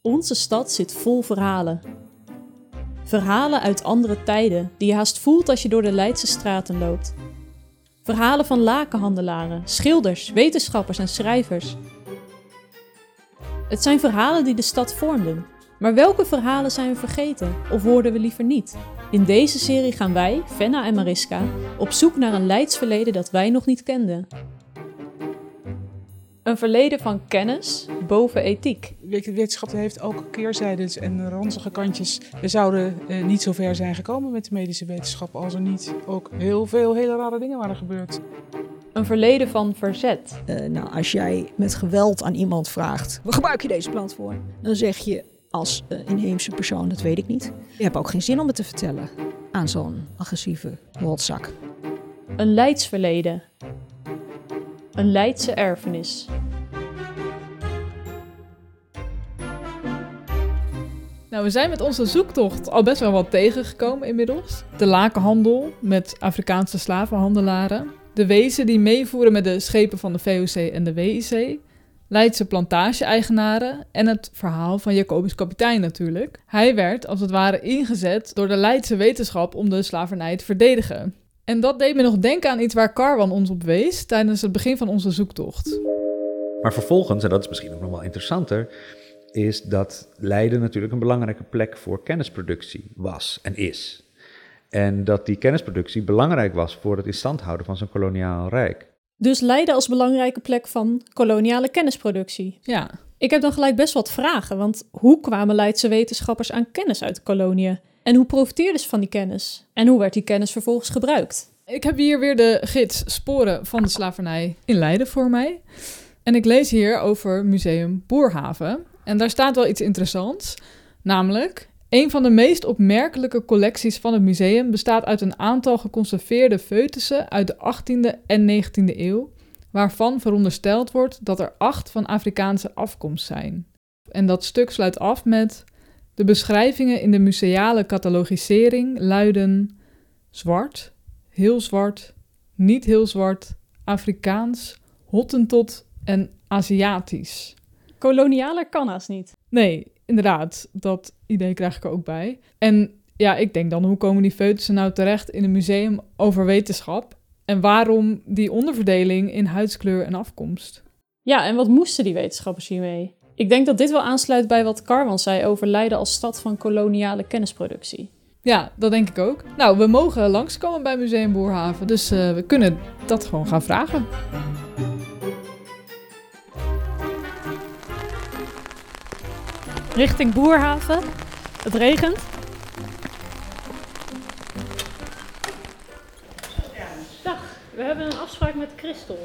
Onze stad zit vol verhalen. Verhalen uit andere tijden die je haast voelt als je door de Leidse straten loopt. Verhalen van lakenhandelaren, schilders, wetenschappers en schrijvers. Het zijn verhalen die de stad vormden. Maar welke verhalen zijn we vergeten of hoorden we liever niet? In deze serie gaan wij, Fenna en Mariska, op zoek naar een Leids verleden dat wij nog niet kenden. Een verleden van kennis boven ethiek. Wetenschap heeft ook keerzijdes en ranzige kantjes. We zouden eh, niet zo ver zijn gekomen met de medische wetenschap als er niet ook heel veel hele rare dingen waren gebeurd. Een verleden van verzet. Uh, nou, als jij met geweld aan iemand vraagt, waar gebruik je deze plant voor? Dan zeg je als uh, inheemse persoon, dat weet ik niet. Je hebt ook geen zin om het te vertellen aan zo'n agressieve rotzak. Een leidsverleden. Een Leidse erfenis. Nou, we zijn met onze zoektocht al best wel wat tegengekomen inmiddels. De lakenhandel met Afrikaanse slavenhandelaren. De wezen die meevoeren met de schepen van de VOC en de WIC. Leidse plantage-eigenaren en het verhaal van Jacobus Kapitein natuurlijk. Hij werd als het ware ingezet door de Leidse wetenschap om de slavernij te verdedigen. En dat deed me nog denken aan iets waar Carwan ons op wees tijdens het begin van onze zoektocht. Maar vervolgens, en dat is misschien ook nog wel interessanter, is dat Leiden natuurlijk een belangrijke plek voor kennisproductie was en is. En dat die kennisproductie belangrijk was voor het in stand houden van zo'n koloniaal rijk. Dus Leiden als belangrijke plek van koloniale kennisproductie. Ja. Ik heb dan gelijk best wat vragen, want hoe kwamen Leidse wetenschappers aan kennis uit de koloniën? En hoe profiteerden ze van die kennis? En hoe werd die kennis vervolgens gebruikt? Ik heb hier weer de gids Sporen van de slavernij in Leiden voor mij. En ik lees hier over Museum Boerhaven. En daar staat wel iets interessants. Namelijk, een van de meest opmerkelijke collecties van het museum bestaat uit een aantal geconserveerde foetussen uit de 18e en 19e eeuw, waarvan verondersteld wordt dat er acht van Afrikaanse afkomst zijn. En dat stuk sluit af met de beschrijvingen in de museale catalogisering luiden zwart, heel zwart, niet heel zwart, Afrikaans, Hottentot en Aziatisch. Kolonialer kan haast niet. Nee, inderdaad, dat idee krijg ik er ook bij. En ja, ik denk dan, hoe komen die foetussen nou terecht in een museum over wetenschap? En waarom die onderverdeling in huidskleur en afkomst? Ja, en wat moesten die wetenschappers hiermee? Ik denk dat dit wel aansluit bij wat Carwan zei over Leiden als stad van koloniale kennisproductie. Ja, dat denk ik ook. Nou, we mogen langskomen bij Museum Boerhaven, dus uh, we kunnen dat gewoon gaan vragen. Richting Boerhaven. Het regent. Dag, we hebben een afspraak met Christel.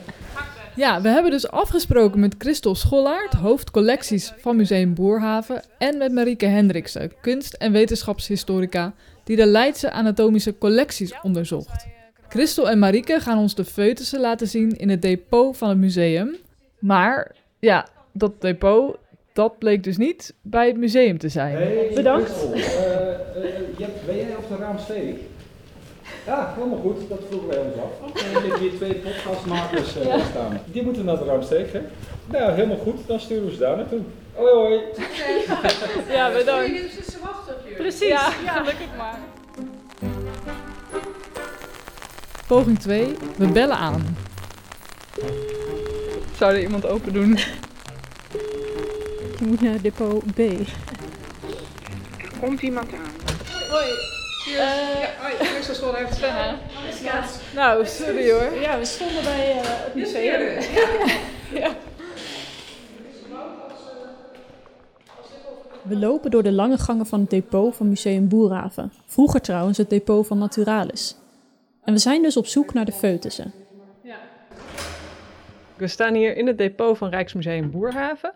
Ja, we hebben dus afgesproken met Christel Schollaert, hoofdcollecties van Museum Boerhaven, en met Marieke Hendriksen, kunst- en wetenschapshistorica, die de Leidse anatomische collecties onderzocht. Christel en Marieke gaan ons de foetussen laten zien in het depot van het museum. Maar ja, dat depot, dat bleek dus niet bij het museum te zijn. Hey, Bedankt. Christel, je- ben jij op de raamsteeg? Ja, helemaal goed. Dat vroegen wij ons af. En ik heb hier twee podcastmakers eh, staan. Die moeten naar de raamsteeg, hè? Nou, helemaal goed. Dan sturen we ze daar naartoe. Hoi, hoi. Ja, bedankt. Precies. Ja, gelukkig maar. Poging 2, we bellen aan. Zou er iemand open doen? Je moet naar depot B. Komt iemand aan? Nou, sorry hoor. Ja, we stonden bij eh, het museum. We lopen door de lange gangen van het depot van Museum Boerhaven. Vroeger trouwens het depot van Naturalis. En we zijn dus op zoek naar de foetussen. We staan hier in het depot van Rijksmuseum Boerhaven.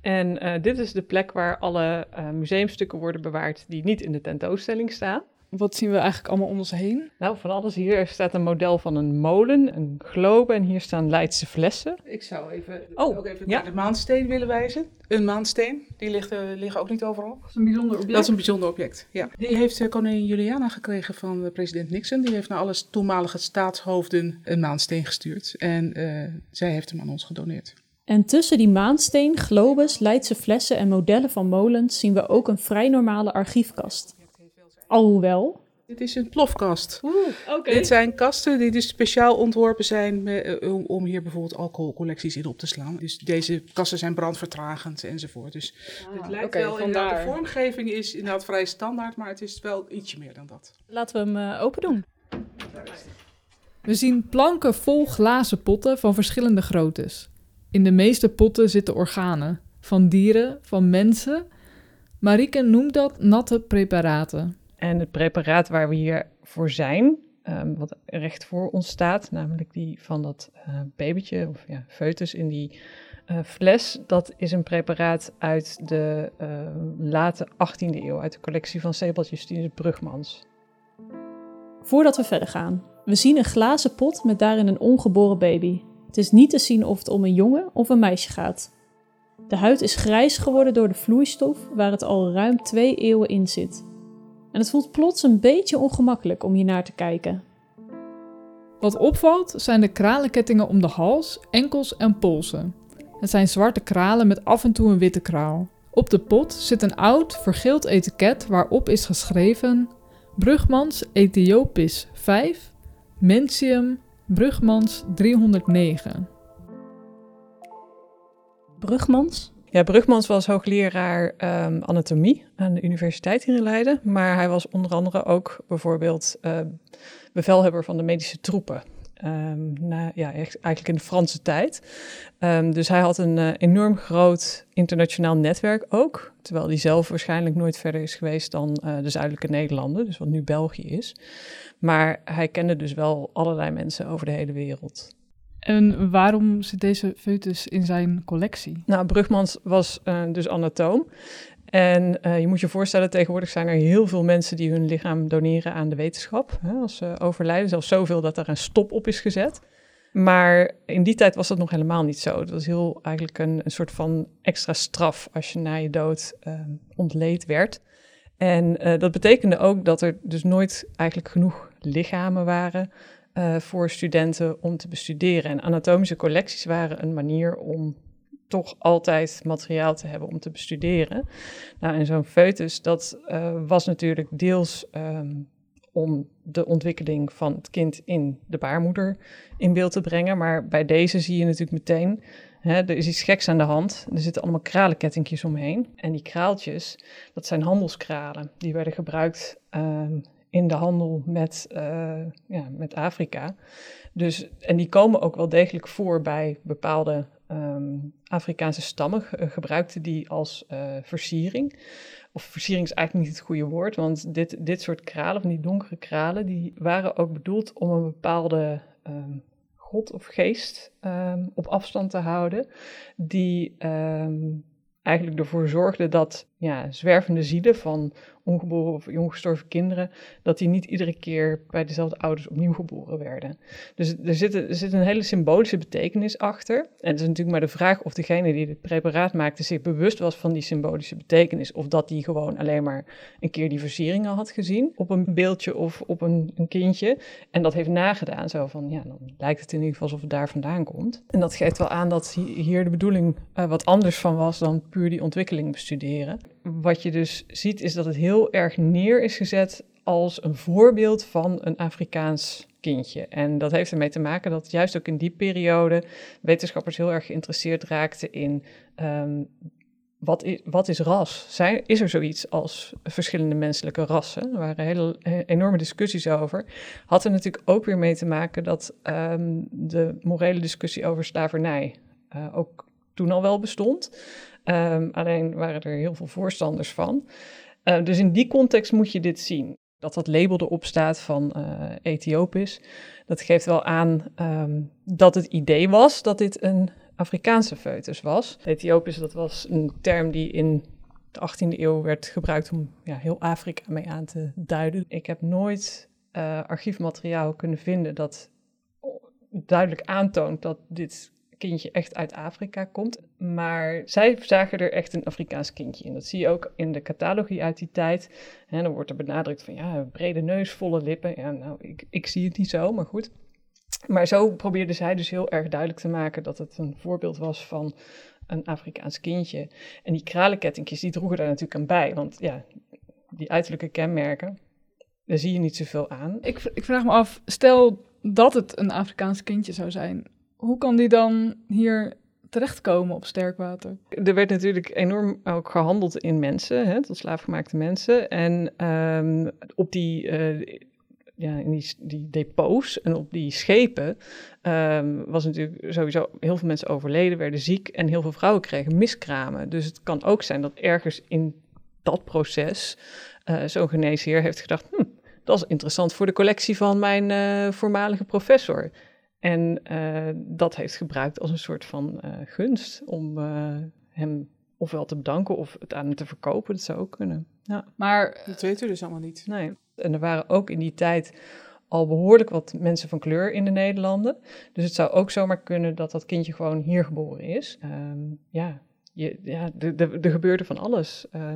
En eh, dit is de plek waar alle eh, museumstukken worden bewaard die niet in de tentoonstelling staan. Wat zien we eigenlijk allemaal om ons heen? Nou, van alles hier staat een model van een molen, een globe en hier staan Leidse flessen. Ik zou even, Oh, ook even ja. naar de maansteen willen wijzen. Een maansteen, die ligt, liggen ook niet overal. Dat is een bijzonder object. Dat is een bijzonder object, ja. Die heeft eh, koningin Juliana gekregen van eh, president Nixon. Die heeft naar alle toenmalige staatshoofden een maansteen gestuurd. En eh, zij heeft hem aan ons gedoneerd. En tussen die maansteen, globes, Leidse flessen en modellen van molens zien we ook een vrij normale archiefkast. Alhoewel, Dit is een plofkast. Oké. Dit zijn kasten die dus speciaal ontworpen zijn eh, om, om hier bijvoorbeeld alcoholcollecties in op te slaan. Dus deze kasten zijn brandvertragend enzovoort. Dus het lijkt oké, wel, inderdaad, vandaar. de vormgeving is inderdaad vrij standaard, maar het is wel ietsje meer dan dat. laten we hem eh, open doen. We zien planken vol glazen potten van verschillende groottes. In de meeste potten zitten organen. Van dieren, van mensen. Marieke noemt dat natte preparaten. En het preparaat waar we hier voor zijn, ehm, wat recht voor ons staat, namelijk die van dat eh, babytje of ja, foetus in die eh, fles, dat is een preparaat uit de eh, late 18e eeuw, uit de collectie van Sebald Justinus Brugmans. Voordat we verder gaan, we zien een glazen pot met daarin een ongeboren baby. Het is niet te zien of het om een jongen of een meisje gaat. De huid is grijs geworden door de vloeistof waar het al ruim twee eeuwen in zit. En het voelt plots een beetje ongemakkelijk om hier naar te kijken. Wat opvalt zijn de kralenkettingen om de hals, enkels en polsen. Het zijn zwarte kralen met af en toe een witte kraal. Op de pot zit een oud, vergeeld etiket waarop is geschreven Brugmans Ethiopis 5, Mentium Brugmans 309. Brugmans? Ja, Brugmans was hoogleraar ehm, anatomie aan de Universiteit hier in Leiden. Maar hij was onder andere ook bijvoorbeeld eh, bevelhebber van de medische troepen. Ehm, na, ja, eigenlijk in de Franse tijd. Dus hij had een eh, enorm groot internationaal netwerk ook. Terwijl hij zelf waarschijnlijk nooit verder is geweest dan eh, de zuidelijke Nederlanden, dus wat nu België is. Maar hij kende dus wel allerlei mensen over de hele wereld. En waarom zit deze foetus in zijn collectie? Nou, Brugmans was eh, dus anatoom. En eh, je moet je voorstellen, tegenwoordig zijn er heel veel mensen die hun lichaam doneren aan de wetenschap. Hè, als ze overlijden, zelfs zoveel dat er een stop op is gezet. Maar in die tijd was dat nog helemaal niet zo. Dat was heel eigenlijk een, een soort van extra straf als je na je dood eh, ontleed werd. En dat betekende ook dat er dus nooit eigenlijk genoeg lichamen waren eh, voor studenten om te bestuderen. En anatomische collecties waren een manier om toch altijd materiaal te hebben om te bestuderen. Nou, en zo'n foetus, dat eh, was natuurlijk deels ehm, om de ontwikkeling van het kind in de baarmoeder in beeld te brengen. Maar bij deze zie je natuurlijk meteen, hè, er is iets geks aan de hand. Er zitten allemaal kralenkettingjes omheen. En die kraaltjes, dat zijn handelskralen. Die werden gebruikt ehm, in de handel met, eh, ja, met Afrika. Dus, en die komen ook wel degelijk voor bij bepaalde ehm, Afrikaanse stammen. Ge- gebruikten die als eh, versiering. Of versiering is eigenlijk niet het goede woord, want dit, dit soort kralen, van die donkere kralen, die waren ook bedoeld om een bepaalde ehm, god of geest ehm, op afstand te houden. Die eigenlijk ervoor zorgde dat ja, zwervende zielen van ongeboren of jonggestorven kinderen, dat die niet iedere keer bij dezelfde ouders opnieuw geboren werden. Dus er zit, er zit een hele symbolische betekenis achter. En het is natuurlijk maar de vraag of degene die dit preparaat maakte zich bewust was van die symbolische betekenis. Of dat die gewoon alleen maar een keer die versieringen had gezien op een beeldje of op een, een kindje. En dat heeft nagedaan. Zo van, ja, dan lijkt het in ieder geval alsof het daar vandaan komt. En dat geeft wel aan dat hi- hier de bedoeling eh, wat anders van was dan puur die ontwikkeling bestuderen. Wat je dus ziet is dat het heel erg neer is gezet als een voorbeeld van een Afrikaans kindje. En dat heeft ermee te maken dat juist ook in die periode wetenschappers heel erg geïnteresseerd raakten in ehm, wat, is, wat is ras? Zijn, is er zoiets als verschillende menselijke rassen? Er waren hele enorme discussies over. Had er natuurlijk ook weer mee te maken dat ehm, de morele discussie over slavernij eh, ook toen al wel bestond. Ehm, alleen waren er heel veel voorstanders van. Eh, dus in die context moet je dit zien. Dat dat label erop staat van eh Ethiopisch, dat geeft wel aan ehm, dat het idee was dat dit een Afrikaanse foetus was. Ethiopisch, dat was een term die in de 18e eeuw werd gebruikt om ja, heel Afrika mee aan te duiden. Ik heb nooit uh, archiefmateriaal kunnen vinden dat duidelijk aantoont dat dit kindje echt uit Afrika komt. Maar zij zagen er echt een Afrikaans kindje in. Dat zie je ook in de catalogie uit die tijd. En dan wordt er benadrukt van ja, brede neus, volle lippen. Ja, nou, ik, ik zie het niet zo, maar goed. Maar zo probeerde zij dus heel erg duidelijk te maken dat het een voorbeeld was van een Afrikaans kindje. En die kralenkettingjes, die droegen daar natuurlijk aan bij. Want ja, die uiterlijke kenmerken, daar zie je niet zoveel aan. Ik, ik vraag me af, stel dat het een Afrikaans kindje zou zijn, hoe kan die dan hier terechtkomen op sterkwater? Er werd natuurlijk enorm ook gehandeld in mensen, hè, tot slaafgemaakte mensen. En um, op die, uh, ja, in die, die depots en op die schepen um, was natuurlijk sowieso heel veel mensen overleden, werden ziek en heel veel vrouwen kregen miskramen. Dus het kan ook zijn dat ergens in dat proces uh, zo'n geneesheer heeft gedacht, hm, dat is interessant voor de collectie van mijn uh, voormalige professor. En uh, dat heeft gebruikt als een soort van uh, gunst om hem ofwel te bedanken of het aan hem te verkopen. Dat zou ook kunnen. Ja. Maar dat weten we dus allemaal niet. Nee. En er waren ook in die tijd al behoorlijk wat mensen van kleur in de Nederlanden. Dus het zou ook zomaar kunnen dat dat kindje gewoon hier geboren is. Um, ja, je, ja, er gebeurde van alles. Uh,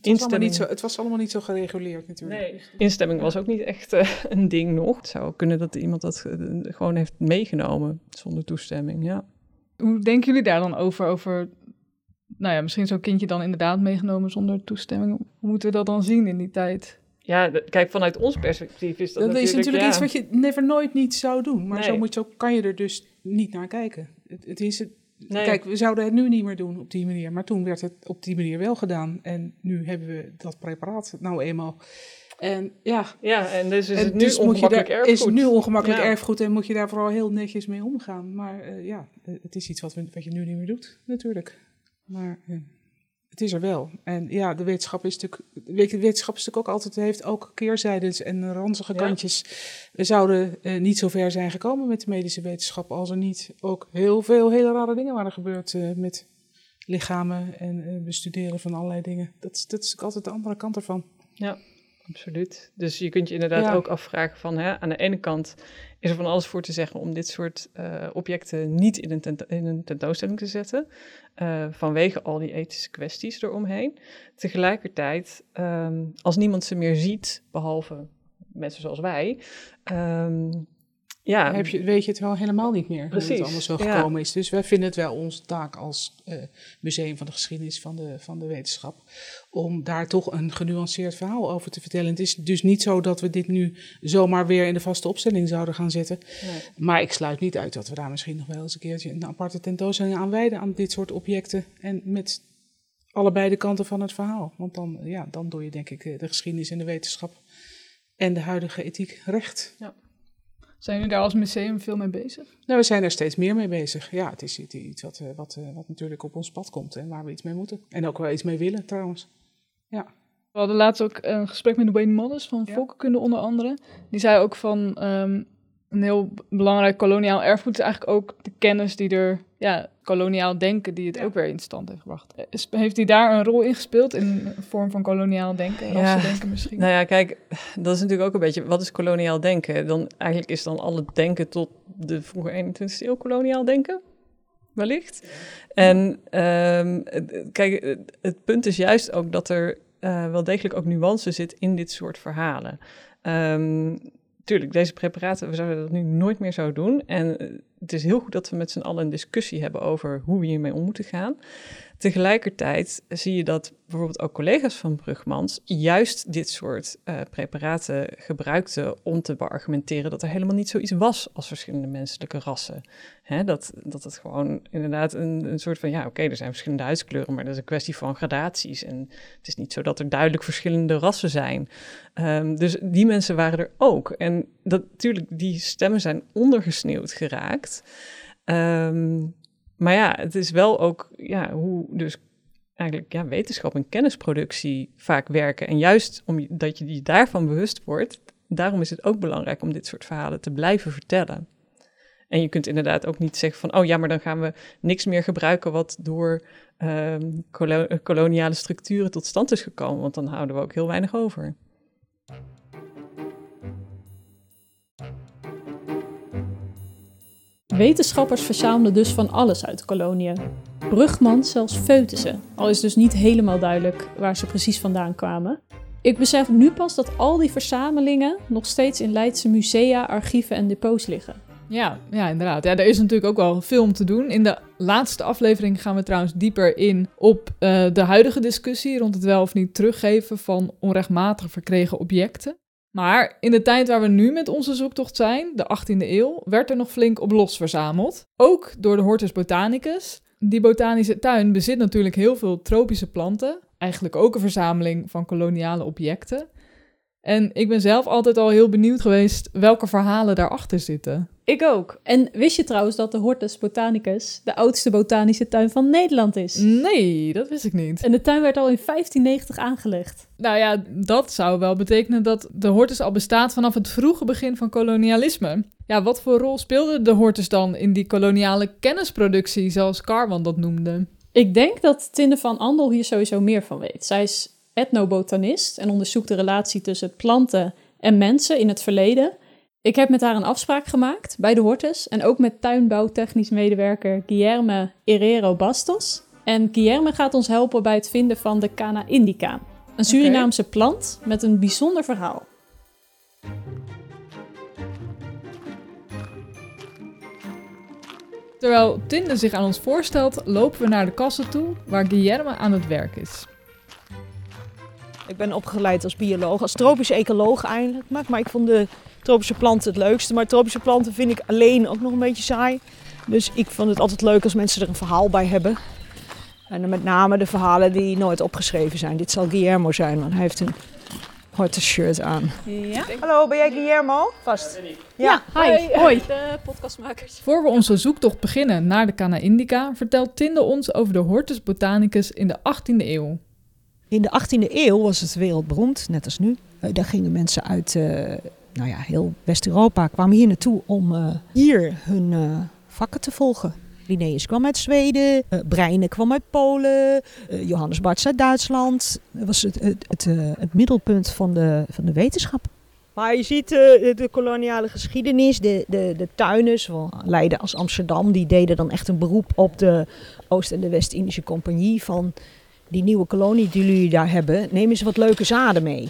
het, was niet zo, het was allemaal niet zo gereguleerd natuurlijk. Nee, instemming was ook niet echt uh, een ding nog. Het zou kunnen dat iemand dat gewoon heeft meegenomen zonder toestemming, ja. Hoe denken jullie daar dan over? Over, nou ja, misschien zo'n kindje dan inderdaad meegenomen zonder toestemming. Hoe moeten we dat dan zien in die tijd? Ja, kijk, vanuit ons perspectief is dat, dat natuurlijk... is natuurlijk iets wat je never nooit niet zou doen. Maar zo, moet, zo kan je er dus niet naar kijken. Het, het is Kijk, we zouden het nu niet meer doen op die manier, maar toen werd het op die manier wel gedaan. En nu hebben we dat preparaat nou eenmaal. En ja, ja en dus is het nu dus ongemakkelijk erfgoed. Is nu ongemakkelijk erfgoed en moet je daar vooral heel netjes mee omgaan. Maar uh, ja, het is iets wat, we, wat je nu niet meer doet, natuurlijk. Maar uh, het is er wel. En ja, de wetenschap is natuurlijk, de wetenschap is natuurlijk ook altijd, heeft ook keerzijdes en ranzige kantjes. We zouden uh, niet zo ver zijn gekomen met de medische wetenschap als er niet ook heel veel hele rare dingen waren gebeurd uh, met lichamen en uh, bestuderen van allerlei dingen. Dat, dat is altijd de andere kant ervan. Ja, absoluut. Dus je kunt je inderdaad ja. ook afvragen van, hè, aan de ene kant is er van alles voor te zeggen om dit soort uh, objecten niet in een, tent in een, tentoonstelling te zetten, uh, vanwege al die ethische kwesties eromheen. Tegelijkertijd, um, als niemand ze meer ziet, behalve mensen zoals wij, um, ja. Heb je, weet je het wel helemaal niet meer Precies, hoe het allemaal zo gekomen ja. is. Dus wij vinden het wel onze taak als uh, Museum van de Geschiedenis van de, van de Wetenschap... om daar toch een genuanceerd verhaal over te vertellen. Het is dus niet zo dat we dit nu zomaar weer in de vaste opstelling zouden gaan zetten. Nee. Maar ik sluit niet uit dat we daar misschien nog wel eens een keertje... een aparte tentoonstelling aan wijden aan dit soort objecten. En met allebei de kanten van het verhaal. Want dan, ja, dan doe je denk ik de geschiedenis en de wetenschap... en de huidige ethiek recht. Ja. Zijn jullie daar als museum veel mee bezig? Nou, we zijn er steeds meer mee bezig. Ja, het is iets wat, wat, wat natuurlijk op ons pad komt en waar we iets mee moeten. En ook wel iets mee willen trouwens. Ja. We hadden laatst ook een gesprek met Wayne Moddes van ja. Volkenkunde onder andere. Die zei ook van um, een heel belangrijk koloniaal erfgoed is eigenlijk ook de kennis die er, ja, koloniaal denken, die het ja. ook weer in stand heeft gebracht. Heeft hij daar een rol in gespeeld in een vorm van koloniaal denken, ja. denken misschien? Nou ja, kijk, dat is natuurlijk ook een beetje, wat is koloniaal denken? Dan eigenlijk is dan al het denken tot de vroege 21e eeuw koloniaal denken, wellicht. En um, kijk, het, het punt is juist ook dat er uh, wel degelijk ook nuance zit in dit soort verhalen. Um, tuurlijk, deze preparaten, we zouden dat nu nooit meer zo doen. En het is heel goed dat we met z'n allen een discussie hebben over hoe we hiermee om moeten gaan. Tegelijkertijd zie je dat bijvoorbeeld ook collega's van Brugmans juist dit soort uh, preparaten gebruikten om te beargumenteren dat er helemaal niet zoiets was als verschillende menselijke rassen. Hè, dat, dat het gewoon inderdaad een, een soort van, ja oké, er zijn verschillende huidskleuren, maar dat is een kwestie van gradaties. En het is niet zo dat er duidelijk verschillende rassen zijn. Um, dus die mensen waren er ook. En dat, natuurlijk, die stemmen zijn ondergesneeuwd geraakt. Um, maar ja, het is wel ook ja, hoe dus eigenlijk ja, wetenschap en kennisproductie vaak werken. En juist omdat je je daarvan bewust wordt, daarom is het ook belangrijk om dit soort verhalen te blijven vertellen. En je kunt inderdaad ook niet zeggen van, oh ja, maar dan gaan we niks meer gebruiken wat door ehm, koloniale structuren tot stand is gekomen, want dan houden we ook heel weinig over. Wetenschappers verzamelden dus van alles uit de koloniën. Brugmans zelfs foetussen, al is dus niet helemaal duidelijk waar ze precies vandaan kwamen. Ik besef nu pas dat al die verzamelingen nog steeds in Leidse musea, archieven en depots liggen. Ja, ja, inderdaad. Ja, er is natuurlijk ook wel veel om te doen. In de laatste aflevering gaan we trouwens dieper in op uh, de huidige discussie rond het wel of niet teruggeven van onrechtmatig verkregen objecten. Maar in de tijd waar we nu met onze zoektocht zijn, de 18e eeuw, werd er nog flink op los verzameld. Ook door de Hortus Botanicus. Die botanische tuin bezit natuurlijk heel veel tropische planten. Eigenlijk ook een verzameling van koloniale objecten. En ik ben zelf altijd al heel benieuwd geweest welke verhalen daarachter zitten. Ik ook. En wist je trouwens dat de Hortus Botanicus de oudste botanische tuin van Nederland is? Nee, dat wist ik niet. En de tuin werd al in 1590 aangelegd. Nou ja, dat zou wel betekenen dat de Hortus al bestaat vanaf het vroege begin van kolonialisme. Ja, wat voor rol speelde de Hortus dan in die koloniale kennisproductie, zoals Carwan dat noemde? Ik denk dat Tinde van Andel hier sowieso meer van weet. Zij is etnobotanist en onderzoekt de relatie tussen planten en mensen in het verleden. Ik heb met haar een afspraak gemaakt bij de Hortus en ook met tuinbouwtechnisch medewerker Guillerme Herrero Bastos. En Guillerme gaat ons helpen bij het vinden van de Cana indica, een Surinaamse plant met een bijzonder verhaal. Terwijl Tinde zich aan ons voorstelt, lopen we naar de kassen toe waar Guillerme aan het werk is. Ik ben opgeleid als bioloog, als tropische ecoloog eigenlijk. Maar ik vond de tropische planten het leukste. Maar tropische planten vind ik alleen ook nog een beetje saai. Dus ik vond het altijd leuk als mensen er een verhaal bij hebben. En met name de verhalen die nooit opgeschreven zijn. Dit zal Guillermo zijn, want hij heeft een hortus shirt aan. Ja? Hallo, ben jij Guillermo? Vast. Ja, ja hi. Hoi. De podcastmakers. Voor we onze zoektocht beginnen naar de Cana Indica, vertelt Tinde ons over de Hortus botanicus in de 18e eeuw. In de 18e eeuw was het wereldberoemd, net als nu. Uh, daar gingen mensen uit uh, nou ja, heel West-Europa, kwamen hier naartoe om uh, hier hun vakken te volgen. Linnaeus kwam uit Zweden, Breine kwam uit Polen, Johannes Barts uit Duitsland. Dat was het, het, het, het, middelpunt van de, van de wetenschap. Maar je ziet de koloniale geschiedenis, de, de, de tuinen, zowel Leiden als Amsterdam, die deden dan echt een beroep op de Oost- en de West-Indische Compagnie. Van die nieuwe kolonie die jullie daar hebben, neem eens wat leuke zaden mee.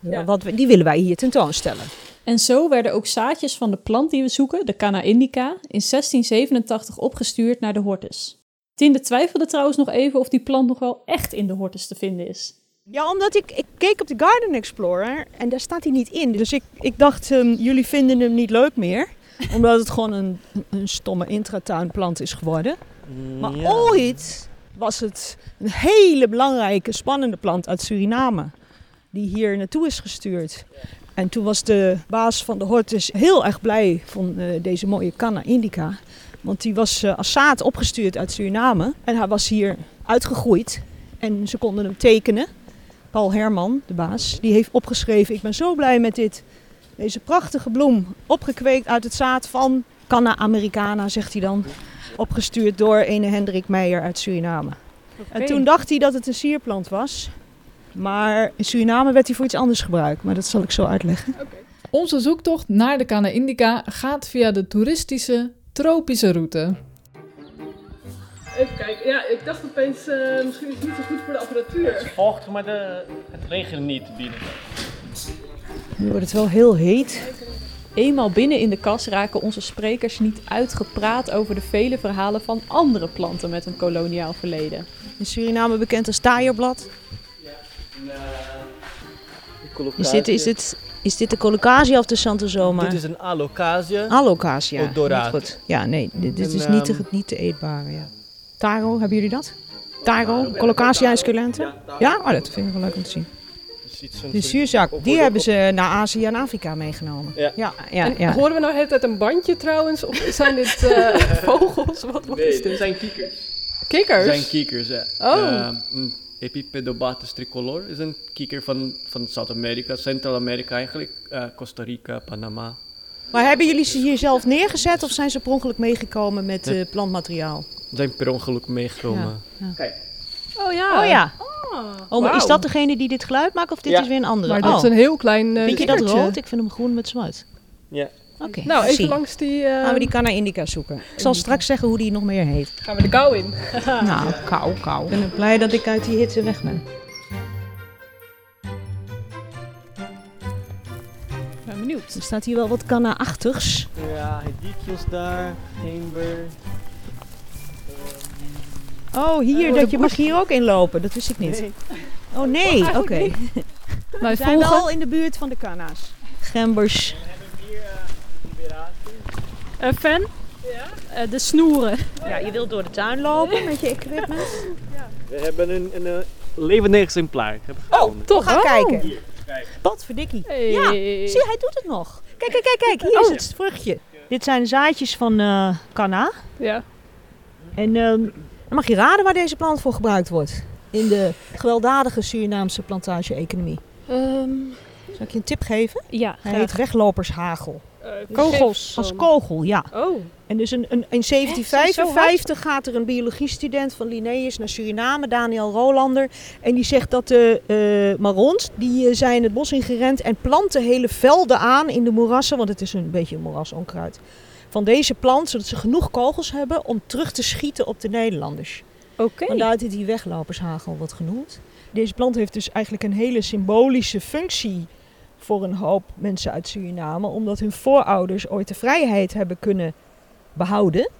Ja. Want die willen wij hier tentoonstellen. En zo werden ook zaadjes van de plant die we zoeken, de Cana indica, in 1687 opgestuurd naar de Hortus. Tinde twijfelde trouwens nog even of die plant nog wel echt in de Hortus te vinden is. Ja, omdat ik, ik keek op de Garden Explorer en daar staat hij niet in. Dus ik, ik dacht, um, jullie vinden hem niet leuk meer. omdat het gewoon een, een stomme intratuinplant is geworden. Maar ja. ooit was het een hele belangrijke, spannende plant uit Suriname. Die hier naartoe is gestuurd. En toen was de baas van de Hortus heel erg blij van uh, deze mooie Canna indica. Want die was uh, als zaad opgestuurd uit Suriname. En hij was hier uitgegroeid. En ze konden hem tekenen. Paul Herman, de baas, die heeft opgeschreven... Ik ben zo blij met dit, deze prachtige bloem. Opgekweekt uit het zaad van Canna americana, zegt hij dan. Opgestuurd door ene Hendrik Meijer uit Suriname. Okay. En toen dacht hij dat het een sierplant was. Maar in Suriname werd hij voor iets anders gebruikt. Maar dat zal ik zo uitleggen. Okay. Onze zoektocht naar de Cana Indica gaat via de toeristische tropische route. Even kijken, ja, ik dacht opeens, uh, misschien is het niet zo goed voor de apparatuur. Het volgt, maar de, het regent niet binnen. Nu wordt het wel heel heet. Eenmaal binnen in de kas raken onze sprekers niet uitgepraat over de vele verhalen van andere planten met een koloniaal verleden. In Suriname bekend als taaierblad. Is dit, is, dit, is dit de colocasia of de Santosoma? Dit is een alocasia. Alocasia. Goed. Ja, nee, dit, dit is niet, te, ehm, niet te eetbare. Ja. Taro, hebben jullie dat? Taro, colocasia esculenta? Ja, oh, dat vind ik wel leuk om te zien. De zuurzak, die hebben ze naar Azië en Afrika meegenomen. Ja. Ja, ja, ja. Horen we nou het uit een bandje trouwens? Of zijn dit uh, vogels? Wat, wat nee, is dit? Het zijn kiekers. Kikkers? Het zijn kiekers, ja. Oh. Uh, Epipedobatus tricolor is een kieker van, van Zuid-Amerika, Centraal-Amerika eigenlijk. Uh, Costa Rica, Panama. Maar hebben jullie ze hier zelf neergezet of zijn ze per ongeluk meegekomen met eh, plantmateriaal? We zijn per ongeluk meegekomen. Oh ja. Oh ja. Oh, maar is dat degene die dit geluid maakt of dit Ja. is weer een andere? Maar oh. dat is een heel klein uh, Vind je dat rood? Ik vind hem groen met zwart. Ja. Oké, Nou, even zie. langs die... eh, Gaan we die Canna Indica zoeken. Ik zal straks zeggen hoe die nog meer heet. gaan we de kou in. nou, kou, kou. Ik ben blij dat ik uit die hitte weg ben. ben benieuwd. Er staat hier wel wat Canna-achtigs. Ja, diekjes daar, heenber. Oh, hier, Oh, dat je mag hier ook inlopen. Dat wist ik niet. Oh nee, oké. Wij We zijn volgen wel in de buurt van de Canna's. Gembers. uh, fan. Eh, de snoeren. Ja, je wilt door de tuin lopen met je equipment. We hebben een, een, eh, levend exemplaar. Oh, toch gaan Oh. kijken. Wat verdikkie. Hey. Ja, zie, hij doet het nog. Kijk, kijk, kijk, kijk. Hier is het vruchtje. Dit zijn zaadjes van eh canna. Ja. En ehm, dan mag je raden waar deze plant voor gebruikt wordt. In de gewelddadige Surinaamse plantage-economie. Ehm, Zal ik je een tip geven? ja, Hij heet weglopershagel. kogels. Als kogel, ja. Oh, En dus een, een, in 1755 gaat er een biologiestudent van Linnaeus naar Suriname, Daniel Rolander. En die zegt dat de eh marons, die zijn het bos ingerend en planten hele velden aan in de moerassen. Want het is een beetje een moerasonkruid. Van deze plant, zodat ze genoeg kogels hebben om terug te schieten op de Nederlanders. oké. Vandaar dat die weglopershagel wordt genoemd. Deze plant heeft dus eigenlijk een hele symbolische functie voor een hoop mensen uit Suriname. Omdat hun voorouders ooit de vrijheid hebben kunnen behouden.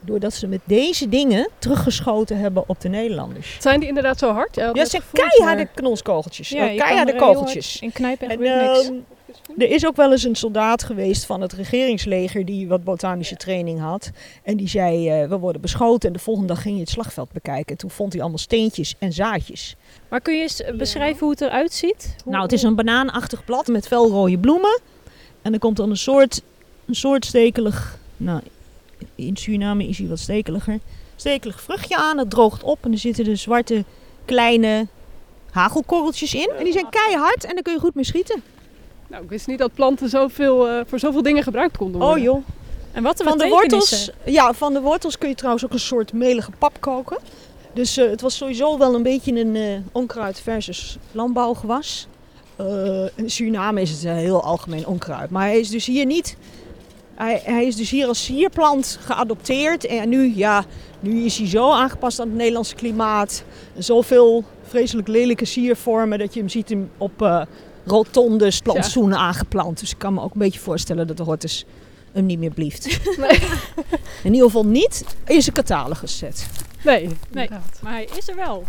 Doordat ze met deze dingen teruggeschoten hebben op de Nederlanders. Zijn die inderdaad zo hard? Ja, Ja, het zijn keiharde knolskogeltjes. Ja, keiharde kogeltjes. In knijpen echt En, weer niks. ehm, er is ook wel eens een soldaat geweest van het regeringsleger die wat botanische training had. En die zei, eh, we worden beschoten. En de volgende dag ging hij het slagveld bekijken. En toen vond hij allemaal steentjes en zaadjes. Maar kun je eens eh, beschrijven hoe het eruit ziet? Hoe- Nou, het is een banaanachtig blad met felrode bloemen. En er komt dan een soort, een soort stekelig, nou, in Suriname is hij wat stekeliger, stekelig vruchtje aan. Het droogt op en er zitten de zwarte kleine hagelkorreltjes in. En die zijn keihard en daar kun je goed mee schieten. Nou, ik wist niet dat planten zoveel, eh, voor zoveel dingen gebruikt konden worden. Oh joh. En wat Van de wortels, ja, van de wortels kun je trouwens ook een soort melige pap koken. Dus eh, het was sowieso wel een beetje een eh, onkruid versus landbouwgewas. Eh, in Suriname is het een heel algemeen onkruid. Maar hij is dus hier niet. Hij, hij is dus hier als sierplant geadopteerd. En nu, ja, nu is hij zo aangepast aan het Nederlandse klimaat. En zoveel vreselijk lelijke siervormen dat je hem ziet hem op eh, rotondes, plantsoenen aangeplant. Dus ik kan me ook een beetje voorstellen dat de hortus hem niet meer blieft. In ieder geval niet in zijn catalogus zet. Nee, Nee, maar hij is er wel.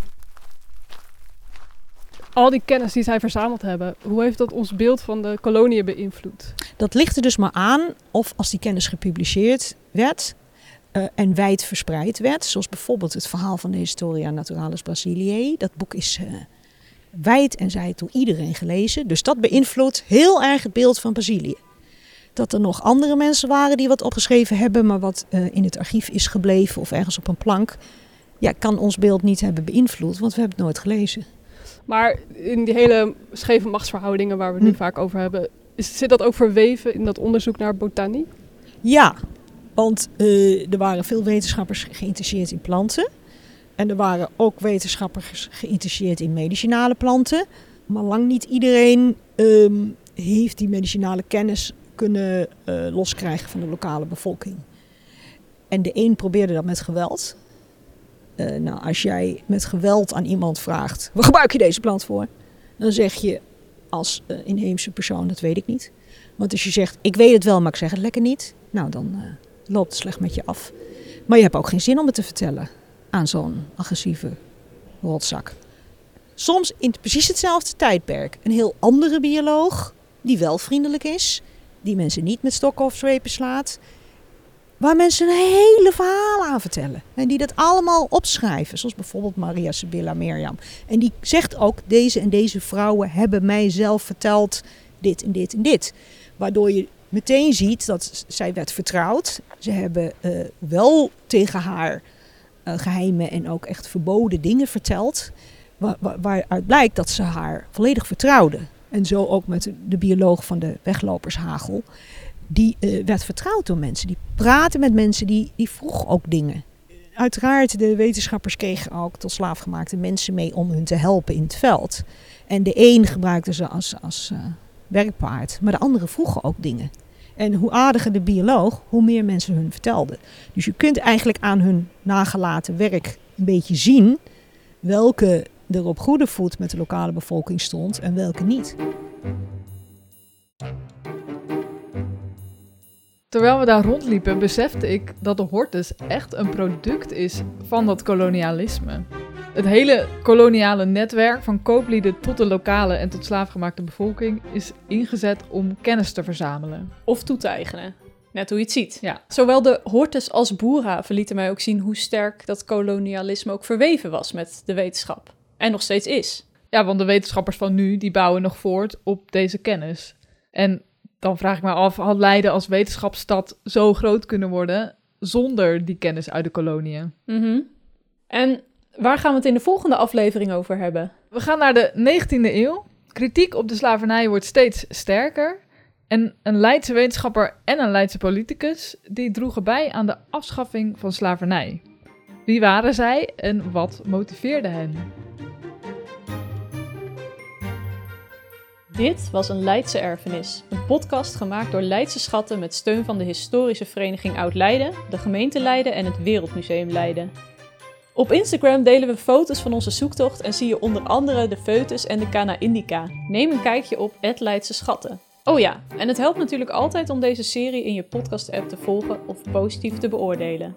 Al die kennis die zij verzameld hebben, hoe heeft dat ons beeld van de koloniën beïnvloed? Dat ligt er dus maar aan of als die kennis gepubliceerd werd eh, en wijd verspreid werd. Zoals bijvoorbeeld het verhaal van de Historia Naturalis Brasiliae. Dat boek is eh, wijd en zijd door iedereen gelezen. Dus dat beïnvloedt heel erg het beeld van Brazilië. Dat er nog andere mensen waren die wat opgeschreven hebben, maar wat eh, in het archief is gebleven of ergens op een plank. Ja, kan ons beeld niet hebben beïnvloed, want we hebben het nooit gelezen. Maar in die hele scheve machtsverhoudingen waar we nu Hm. vaak over hebben, is, zit dat ook verweven in dat onderzoek naar botanie? Ja, want eh, er waren veel wetenschappers geïnteresseerd in planten. En er waren ook wetenschappers geïnteresseerd in medicinale planten. Maar lang niet iedereen ehm, heeft die medicinale kennis kunnen eh, loskrijgen van de lokale bevolking. En de een probeerde dat met geweld. Eh, nou, als jij met geweld aan iemand vraagt, waar gebruik je deze plant voor? Dan zeg je als eh, inheemse persoon, dat weet ik niet. Want als je zegt, ik weet het wel, maar ik zeg het lekker niet. Nou, dan loopt het slecht met je af. Maar je hebt ook geen zin om het te vertellen aan zo'n agressieve rotzak. Soms in precies hetzelfde tijdperk. Een heel andere bioloog, die wel vriendelijk is. Die mensen niet met stokken of zwepen slaat. Waar mensen een hele verhaal aan vertellen. En die dat allemaal opschrijven. Zoals bijvoorbeeld Maria Sibylla Mirjam. En die zegt ook, deze en deze vrouwen hebben mij zelf verteld dit en dit en dit. Waardoor je meteen ziet dat zij werd vertrouwd. Ze hebben eh, wel tegen haar eh, geheime en ook echt verboden dingen verteld. Wa- wa- waaruit blijkt dat ze haar volledig vertrouwde. En zo ook met de, bioloog van de weglopershagel. die uh, werd vertrouwd door mensen. Die praten met mensen, die, die vroeg ook dingen. Uiteraard, de wetenschappers kregen ook tot slaafgemaakte mensen mee om hun te helpen in het veld. En de een gebruikte ze als, als uh, werkpaard, maar de andere vroegen ook dingen. En hoe aardiger de bioloog, hoe meer mensen hun vertelden. Dus je kunt eigenlijk aan hun nagelaten werk een beetje zien welke er op goede voet met de lokale bevolking stond en welke niet. Terwijl we daar rondliepen, besefte ik dat de hortus echt een product is van dat kolonialisme. Het hele koloniale netwerk, van kooplieden tot de lokale en tot slaafgemaakte bevolking, is ingezet om kennis te verzamelen. Of toe te eigenen. Net hoe je het ziet. Ja. Zowel de hortus als boerhaven lieten mij ook zien hoe sterk dat kolonialisme ook verweven was met de wetenschap. En nog steeds is. Ja, want de wetenschappers van nu, die bouwen nog voort op deze kennis. En dan vraag ik me af, had Leiden als wetenschapsstad zo groot kunnen worden zonder die kennis uit de koloniën? Mm En waar gaan we het in de volgende aflevering over hebben? We gaan naar de 19e eeuw. Kritiek op de slavernij wordt steeds sterker. En een Leidse wetenschapper en een Leidse politicus die droegen bij aan de afschaffing van slavernij. Wie waren zij en wat motiveerde hen? Dit was een Leidse erfenis, een podcast gemaakt door Leidse Schatten met steun van de historische vereniging Oud Leiden, de gemeente Leiden en het Wereldmuseum Leiden. Op Instagram delen we foto's van onze zoektocht en zie je onder andere de foetus en de Cana Indica. Neem een kijkje op Leidse Schatten. Oh ja, en het helpt natuurlijk altijd om deze serie in je podcast-app te volgen of positief te beoordelen.